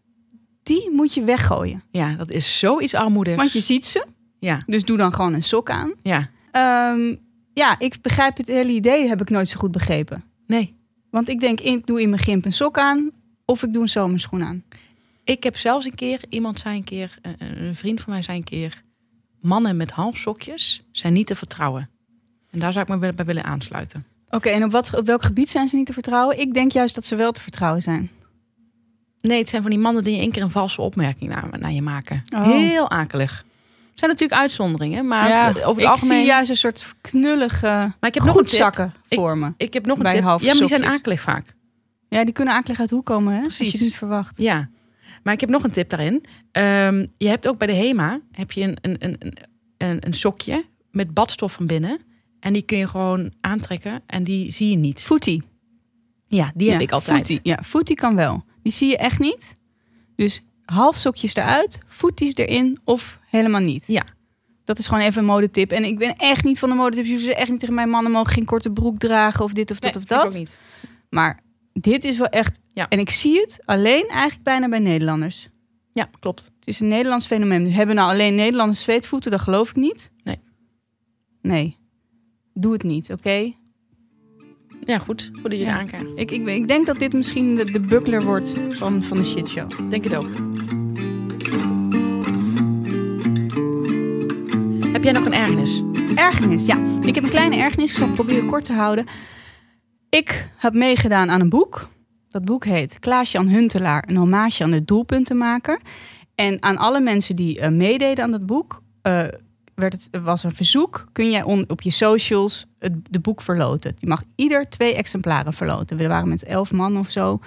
die moet je weggooien.
Ja, dat is zoiets armoedigs.
Want je ziet ze.
Ja,
Dus doe dan gewoon een sok aan.
ja.
Ehm, ja, ik begrijp het hele idee, heb ik nooit zo goed begrepen.
Nee.
Want ik denk, ik doe in mijn gimp een sok aan of ik doe een zomerschoen aan.
Ik heb zelfs een keer, iemand zei een keer, een, een vriend van mij zei een keer... Mannen met halfsokjes zijn niet te vertrouwen. En daar zou ik me bij- bij willen aansluiten.
Oké, en op, wat, op welk gebied zijn ze niet te vertrouwen? Ik denk juist dat ze wel te vertrouwen zijn.
Nee, het zijn van die mannen die één keer een valse opmerking naar, naar je maken.
Oh.
Heel akelig. Het zijn natuurlijk uitzonderingen, maar
ja,
over het
ik
algemeen...
zie juist een soort knullige
maar ik heb nog een
goedzakken voor me.
Ik heb nog een
bij
tip. Ja, maar die zijn akelig vaak.
Ja, die kunnen akelig uit hoe komen, hè? Als je het niet verwacht.
Ja, maar ik heb nog een tip daarin. Ehm, je hebt ook bij de HEMA heb je een, een, een, een, een, sokje met badstof van binnen. En die kun je gewoon aantrekken en die zie je niet.
Footie.
Ja, die heb
Ja,
ik altijd.
Footie. Ja, footie kan wel. Die zie je echt niet. Dus half sokjes eruit, voeties erin of helemaal niet.
Ja.
Dat is gewoon even een modetip. En ik ben echt niet van de modetips. Jullie zeggen echt niet tegen mijn mannen mogen geen korte broek dragen of dit of dat
Nee,
of
vind ik
dat.
ook niet.
Maar dit is wel echt.
Ja.
En ik zie het alleen eigenlijk bijna bij Nederlanders.
Ja, klopt.
Het is een Nederlands fenomeen. Hebben nou alleen Nederlanders zweetvoeten? Dat geloof ik niet.
Nee.
Nee. Doe het niet, oké?
Ja, goed. Goed dat je
Ja.
het aankaart.
Ik, ik, ik denk dat dit misschien de, de buckler wordt van, van de shitshow.
Denk het ook. Heb jij nog een ergernis?
Ergernis, ja. Ik heb een kleine ergernis. Ik zal het proberen kort te houden. Ik heb meegedaan aan een boek. Dat boek heet Klaas-Jan Huntelaar, een hommage aan de doelpuntenmaker. En aan alle mensen die eh, meededen aan dat boek, eh, werd het, was een verzoek. Kun jij op je socials het de boek verloten? Je mag ieder twee exemplaren verloten. We waren met elf man of zo.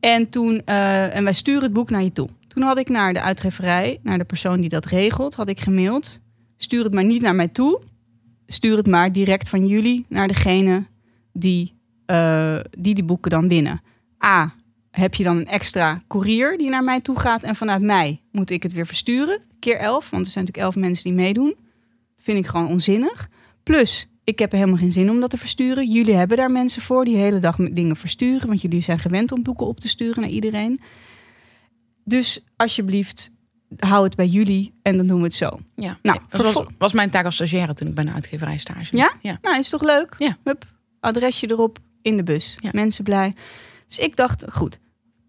En toen, eh, en wij sturen het boek naar je toe. Toen had ik naar de uitgeverij, naar de persoon die dat regelt, had ik gemaild. Stuur het maar niet naar mij toe. Stuur het maar direct van jullie naar degene die, eh, die die boeken dan winnen. A, heb je dan een extra courier die naar mij toe gaat. En vanuit mij moet ik het weer versturen. Keer elf, want er zijn natuurlijk elf mensen die meedoen. Vind ik gewoon onzinnig. Plus, ik heb er helemaal geen zin om dat te versturen. Jullie hebben daar mensen voor die de hele dag met dingen versturen. Want jullie zijn gewend om boeken op te sturen naar iedereen. Dus alsjeblieft, hou het bij jullie en dan doen we het zo.
Ja,
Nou,
dat was, mijn taak als stagiaire toen ik bij een uitgeverij stage.
Ja?
ja.
Nou, is toch leuk?
Ja.
Hup, adresje erop, in de bus.
Ja.
Mensen blij. Dus ik dacht, goed.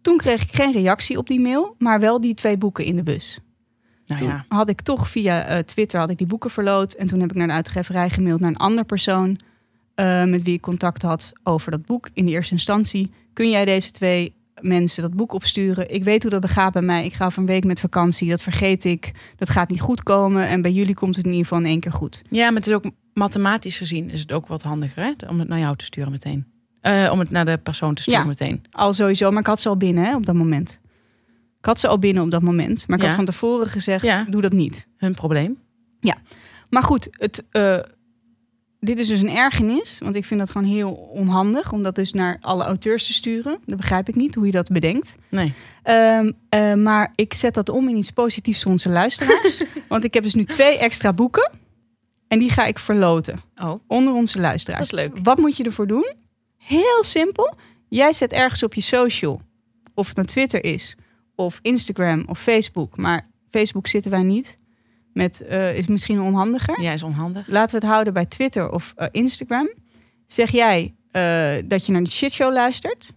Toen kreeg ik geen reactie op die mail, maar wel die twee boeken in de bus.
Nou
Toen
ja,
had ik toch via eh, Twitter had ik die boeken verloot. En toen heb ik naar de uitgeverij gemaild naar een andere persoon... eh, met wie ik contact had over dat boek. In de eerste instantie, kun jij deze twee mensen dat boek opsturen? Ik weet hoe dat begaat bij mij. Ik ga een week met vakantie, dat vergeet ik. Dat gaat niet goed komen. En bij jullie komt het in ieder geval in één keer goed.
ja, maar het is ook mathematisch gezien is het ook wat handiger hè? om het naar jou te sturen meteen. Eh, om het naar de persoon te sturen
Ja.
meteen.
Al sowieso, maar ik had ze al binnen hè, op dat moment. Ik had ze al binnen op dat moment. Maar ik
Ja.
had van tevoren gezegd,
Ja.
doe dat niet.
Hun probleem.
Maar goed, het, eh, dit is dus een ergernis. Want ik vind dat gewoon heel onhandig. Om dat dus naar alle auteurs te sturen. Dat begrijp ik niet, hoe je dat bedenkt.
Nee.
Ehm, eh, maar ik zet dat om in iets positiefs voor onze luisteraars. want ik heb dus nu twee extra boeken. En die ga ik verloten.
Oh,
Onder onze luisteraars.
dat is leuk.
Wat moet je ervoor doen? Heel simpel. Jij zet ergens op je social, of het nou Twitter is, of Instagram of Facebook. Maar Facebook zitten wij niet. Met, eh, is misschien onhandiger.
Jij is onhandig.
Laten we het houden bij Twitter of eh, Instagram. Zeg jij eh, dat je naar de shitshow luistert?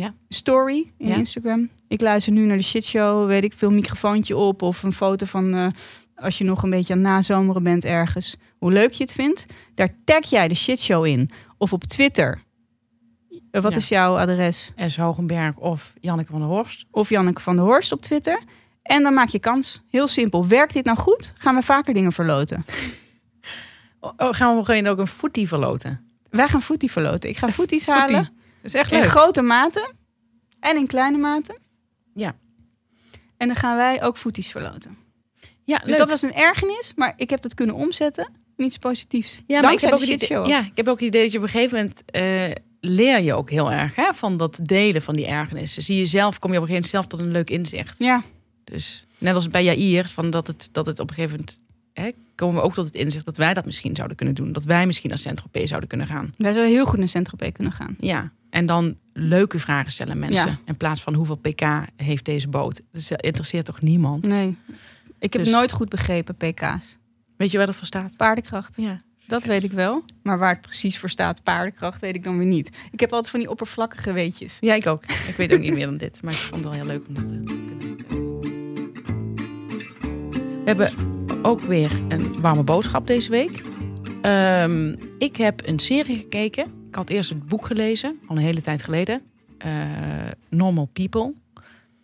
Ja.
Story in
Ja.
Instagram. Ik luister nu naar de shitshow. Weet ik veel, microfoontje op of een foto van eh, als je nog een beetje aan het nazomeren bent ergens. Hoe leuk je het vindt. Daar tag jij de shitshow in. Of op Twitter. Eh, wat
Ja.
is jouw adres?
S. Hogenberg of Janneke van der Horst.
Of Janneke van der Horst op Twitter. En dan maak je kans. Heel simpel. Werkt dit nou goed? Gaan we vaker dingen verloten?
Oh, oh, gaan we gewoon ook een footie verloten?
Wij gaan footie verloten. Ik ga footies
Footie.
halen.
Is echt
In grote mate en in kleine mate.
Ja.
En dan gaan wij ook footies verloten.
Ja,
Dus
leuk.
dat was een ergernis, maar ik heb dat kunnen omzetten in iets positiefs.
Ja, maar ik heb, ook het idee, ja, ik heb ook het idee dat je op een gegeven moment eh, leer je ook heel erg hè, van dat delen van die ergernissen. Zie je zelf, kom je op een gegeven moment zelf tot een leuk inzicht.
ja.
Dus net als bij Jair, van dat het, dat het op een gegeven moment hè, komen we ook tot het inzicht dat wij dat misschien zouden kunnen doen. Dat wij misschien naar Saint-Tropez zouden kunnen gaan.
Wij zouden heel goed naar Saint-Tropez kunnen gaan.
Ja, en dan leuke vragen stellen mensen.
Ja.
In plaats van hoeveel pk heeft deze boot. Dus dat interesseert toch niemand?
Nee. Ik heb
Dus-
nooit goed begrepen PK's.
Weet je waar dat voor staat?
Paardenkracht.
Ja.
Dat weet ik wel. Maar waar het precies voor staat, paardenkracht, weet ik dan weer niet. Ik heb altijd van die oppervlakkige weetjes.
Ja, ik ook. Ik weet ook niet meer dan dit. Maar ik vond het wel heel leuk om dat te kunnen. We hebben ook weer een warme boodschap deze week. Ehm, ik heb een serie gekeken. Ik had eerst het boek gelezen, al een hele tijd geleden. Eh, Normal People.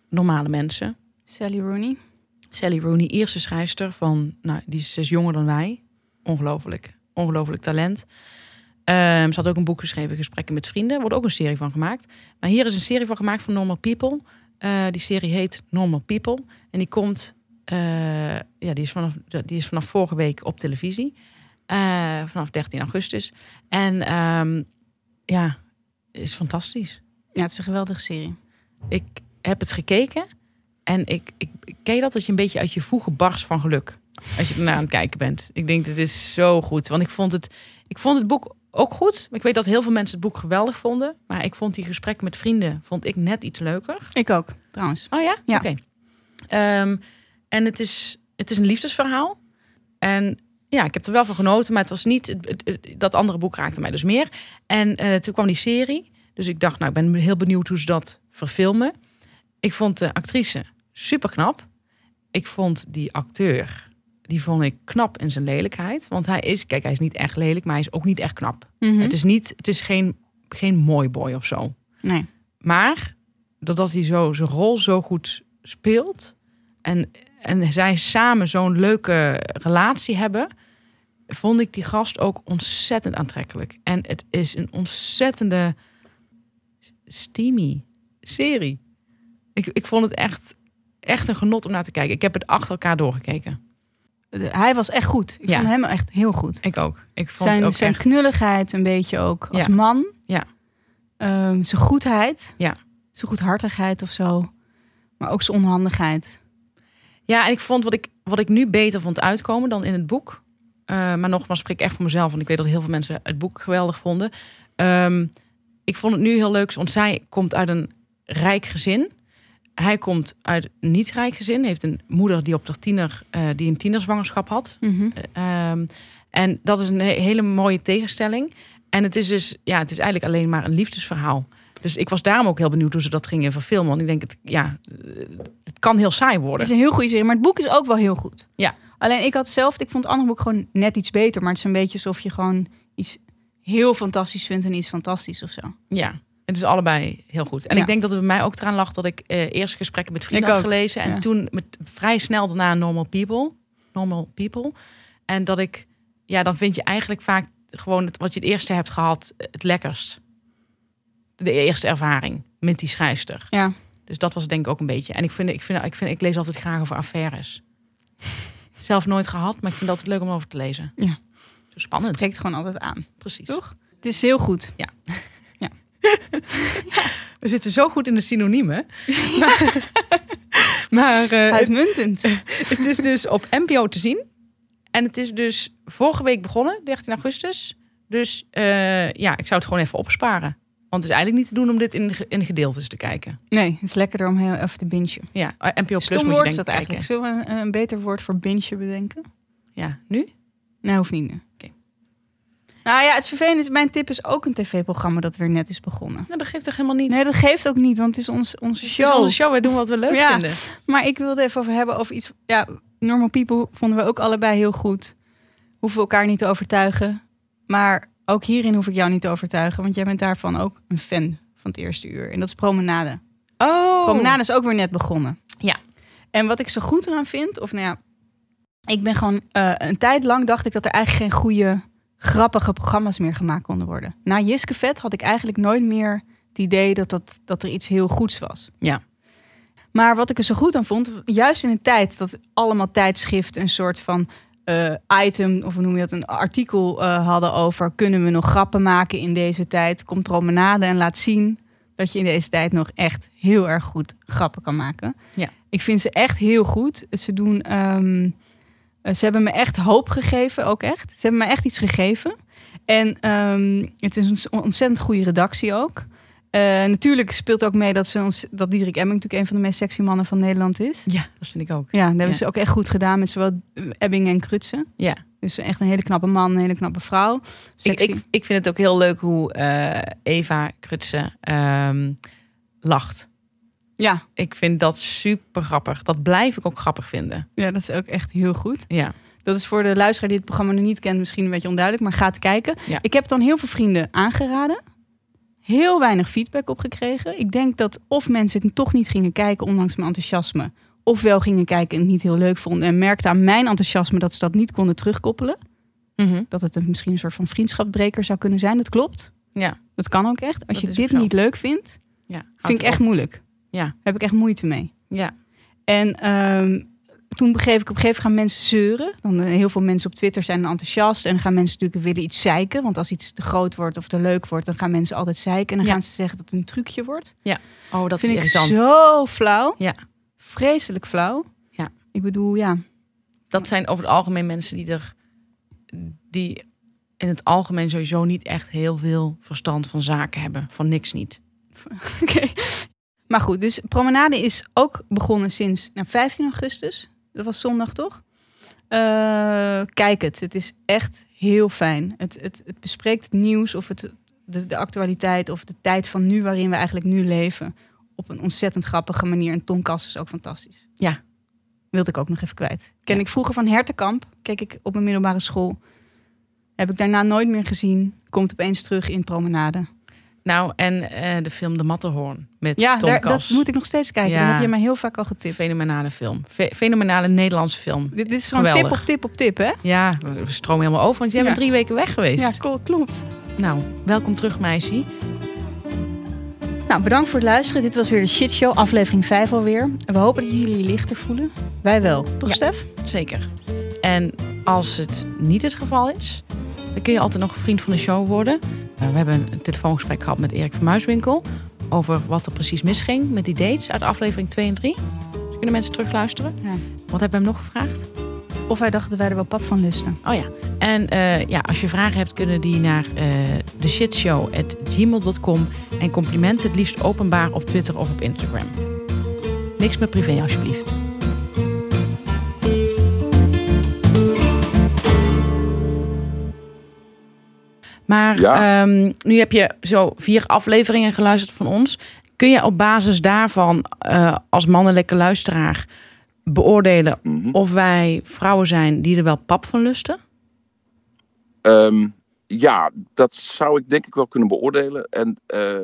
Normale mensen.
Sally Rooney.
Sally Rooney, Ierse schrijfster van, nou, die is zes jonger dan wij. Ongelooflijk. Ongelooflijk talent. Ehm, ze had ook een boek geschreven, Gesprekken met Vrienden. Er wordt ook een serie van gemaakt. Maar hier is een serie van gemaakt van Normal People. Eh, die serie heet Normal People. En die komt, eh, ja, die is, vanaf, die is vanaf vorige week op televisie. Vanaf 13 augustus. En ehm, ja, is fantastisch
Ja, het is een geweldige serie.
ik heb het gekeken en ik, ik, ik ken je dat dat je een beetje uit je voegen barst van geluk als je ernaar aan het kijken bent. Ik denk dit is zo goed, want ik vond het, ik vond het boek ook goed. Ik weet dat heel veel mensen het boek geweldig vonden, maar ik vond die gesprekken met vrienden vond ik net iets leuker.
Ik ook, trouwens.
Oh ja,
Ja.
oké. Ehm, en het is, het is een liefdesverhaal en ja, ik heb er wel van genoten, maar het was niet het- dat andere boek raakte mij dus meer. En eh, toen kwam die serie. Dus ik dacht, nou, ik ben heel benieuwd hoe ze dat verfilmen. Ik vond de actrice super knap. Ik vond die acteur, die vond ik knap in zijn lelijkheid. Want hij is, kijk, hij is niet echt lelijk, maar hij is ook niet echt knap.
Mhm.
Het is niet, het is geen, geen mooi boy of zo.
Nee.
Maar doordat hij zo zijn rol zo goed speelt en en zij samen zo'n leuke relatie hebben, vond ik die gast ook ontzettend aantrekkelijk. En het is een ontzettende steamy serie. Ik, ik vond het echt, echt een genot om naar te kijken. Ik heb het achter elkaar doorgekeken.
Hij was echt goed. Ik
Ja.
vond hem echt heel goed.
Ik ook. Ik vond
Zijn,
ook
zijn
echt...
knulligheid een beetje ook als
Ja.
man.
Ja.
Ehm, zijn goedheid.
Ja.
Zijn goedhartigheid of zo. Maar ook zijn onhandigheid.
Ja, en ik vond wat ik, wat ik nu beter vond uitkomen dan in het boek. Eh, maar nogmaals, spreek ik echt voor mezelf. Want ik weet dat heel veel mensen het boek geweldig vonden. Ehm, ik vond het nu heel leuk, want zij komt uit een rijk gezin. Hij komt uit een niet-rijk gezin. Heeft een moeder die op de tiener, eh, die een tienerzwangerschap had. Ehm, en dat is een he- hele mooie tegenstelling. En het is dus, ja, het is eigenlijk alleen maar een liefdesverhaal. Dus ik was daarom ook heel benieuwd hoe ze dat gingen verfilmen. Want ik denk, het, ja, het kan heel saai
Het
worden.
is een heel goede serie, maar het boek is ook wel heel goed.
Ja.
Alleen ik had zelf, ik vond het andere boek gewoon net iets beter. Maar het is een beetje alsof je gewoon iets heel fantastisch vindt en iets fantastisch of zo.
Ja, het is allebei heel goed. En
Ja.
ik denk dat het bij mij ook eraan lag dat ik eh, eerst gesprekken met vrienden
Ik
had
ook,
gelezen. En
ja.
toen met, vrij snel daarna Normal People. Normal People. En dat ik, ja, dan vind je eigenlijk vaak gewoon het, wat je het eerste hebt gehad het lekkerst. De eerste ervaring met die schrijfster.
Ja.
Dus dat was denk ik ook een beetje. En ik vind, ik vind, ik vind, ik lees altijd graag over affaires. Zelf nooit gehad, maar ik vind dat leuk om over te lezen.
Ja.
Zo
Het
spannend.
spreekt gewoon altijd aan.
Precies.
Toch? Het is heel goed.
We zitten zo goed in de synoniemen. maar maar eh, het,
Uitmuntend.
het is dus op NPO te zien. En het is dus vorige week begonnen, 13 augustus. Dus eh, ja, ik zou het gewoon even opsparen. Want het is eigenlijk niet te doen om dit in, in de gedeeltes te kijken.
Nee, het is lekkerder om heel even te bingen.
Ja, eh, NPO Plus
Stom
moet je
is
denk
dat eigenlijk. Zullen we een, een beter woord voor bingen bedenken?
Ja, nu?
Nee, hoeft niet nu.
Oké.
Nou ja, het vervelende is, mijn tip is ook een tv-programma dat weer net is begonnen.
Nou, dat geeft toch helemaal niet.
Nee, dat geeft ook niet, want het is ons, onze
Het
show.
is onze show, wij doen wat we leuk
Ja.
vinden.
Maar ik wilde even over hebben over iets. Ja, Normal People vonden we ook allebei heel goed. Hoeven we elkaar niet te overtuigen. Maar ook hierin hoef ik jou niet te overtuigen, want jij bent daarvan ook een fan van het eerste uur. En dat is Promenade.
Oh,
Promenade is ook weer net begonnen.
Ja.
En wat ik zo goed eraan vind, of nou ja, ik ben gewoon eh, een tijd lang dacht ik dat er eigenlijk geen goede, grappige programma's meer gemaakt konden worden. Na Jiske Vet had ik eigenlijk nooit meer het idee dat, dat, dat er iets heel goeds was.
Ja.
Maar wat ik er zo goed aan vond, juist in een tijd dat allemaal tijdschriften een soort van eh, item, of hoe noem je dat, een artikel eh, hadden over kunnen we nog grappen maken in deze tijd, komt Promenade en laat zien dat je in deze tijd nog echt heel erg goed grappen kan maken.
Ja.
Ik vind ze echt heel goed. Ze doen, ehm, eh, ze hebben me echt hoop gegeven, ook echt. Ze hebben me echt iets gegeven. En ehm, het is een ontzettend goede redactie ook. Eh, natuurlijk speelt ook mee dat, ze ons, dat Diederik Emming natuurlijk een van de meest sexy mannen van Nederland is.
Ja, dat vind ik ook.
Ja, dat hebben
Ja.
ze ook echt goed gedaan met zowel Ebbing en Krutsen.
Ja.
Dus echt een hele knappe man, een hele knappe vrouw.
Ik, ik, ik vind het ook heel leuk hoe eh, Eva Krutse ehm, lacht.
ja,
Ik vind dat super grappig. Dat blijf ik ook grappig vinden.
ja, dat is ook echt heel goed.
Ja.
Dat is voor de luisteraar die het programma nog niet kent misschien een beetje onduidelijk, maar gaat kijken.
Ja.
Ik heb dan heel veel vrienden aangeraden. Heel weinig feedback op gekregen. Ik denk dat of mensen het toch niet gingen kijken, ondanks mijn enthousiasme. Of wel gingen kijken en het niet heel leuk vonden. En merkten aan mijn enthousiasme dat ze dat niet konden terugkoppelen.
Mhm.
Dat het een, misschien een soort van vriendschapbreker zou kunnen zijn. Dat klopt.
Ja.
Dat kan ook echt. Als
Dat
je dit
zo.
niet leuk vindt,
ja.
Vind ik echt
op.
moeilijk.
Ja.
Heb ik echt moeite mee.
Ja.
En ehm, toen begreep ik op een gegeven moment gaan mensen zeuren. Dan eh, heel veel mensen op Twitter zijn enthousiast. En dan gaan mensen natuurlijk willen iets zeiken. Want als iets te groot wordt of te leuk wordt, dan gaan mensen altijd zeiken. En dan
Ja.
gaan ze zeggen dat het een trucje wordt.
Oh, dat
vind
is
ik zo flauw.
Ja.
Vreselijk flauw.
Ja.
Ik bedoel, ja.
Dat zijn over het algemeen mensen die er... die in het algemeen sowieso niet echt heel veel verstand van zaken hebben. Van niks niet.
Oké. Maar goed, dus Promenade is ook begonnen sinds nou, 15 augustus. Dat was zondag, toch? Eh, kijk het. Het is echt heel fijn. Het, het, het bespreekt het nieuws of het, de, de actualiteit of de tijd van nu waarin we eigenlijk nu leven. Op een ontzettend grappige manier. En Tom Kass is ook fantastisch.
Ja.
Wilde ik ook nog even kwijt. Ken
Ja.
ik vroeger van Hertenkamp. Keek ik op mijn middelbare school. Heb ik daarna nooit meer gezien. Komt opeens terug in Promenade.
Nou, en eh, de film De Matterhorn met
Ja,
Tom
daar,
Kas.
dat moet ik nog steeds kijken.
Ja.
Dat heb je mij heel vaak al getipt.
Fenomenale film. Fe- fenomenale Nederlandse film.
Dit, dit is gewoon tip op tip op tip, hè?
Ja, we stromen helemaal over, want jij
Ja.
bent drie weken weg geweest.
Ja, cool, klopt.
Nou, welkom terug, meisje.
Nou, bedankt voor het luisteren. Dit was weer de Shit Show, aflevering 5 alweer. We hopen dat jullie je lichter voelen. Wij wel. Toch,
Ja.
Stef?
Zeker. En als het niet het geval is, dan kun je altijd nog vriend van de show worden. Nou, we hebben een telefoongesprek gehad met Erik van Muiswinkel over wat er precies misging met die dates uit aflevering 2 en 3. Dus kunnen mensen terugluisteren.
Ja.
Wat hebben we hem nog gevraagd?
Of wij dachten dat wij er wel pap van lusten.
Oh ja. En eh, ja, als je vragen hebt, kunnen die naar eh theshitshow.gmail.com. En complimenten het liefst openbaar op Twitter of op Instagram. Niks meer privé, alsjeblieft. Maar
Ja.
ehm, nu heb je zo vier afleveringen geluisterd van ons. Kun je op basis daarvan eh, als mannelijke luisteraar beoordelen
Mhm.
of wij vrouwen zijn die er wel pap van lusten?
Ehm, ja, dat zou ik denk ik wel kunnen beoordelen. En eh,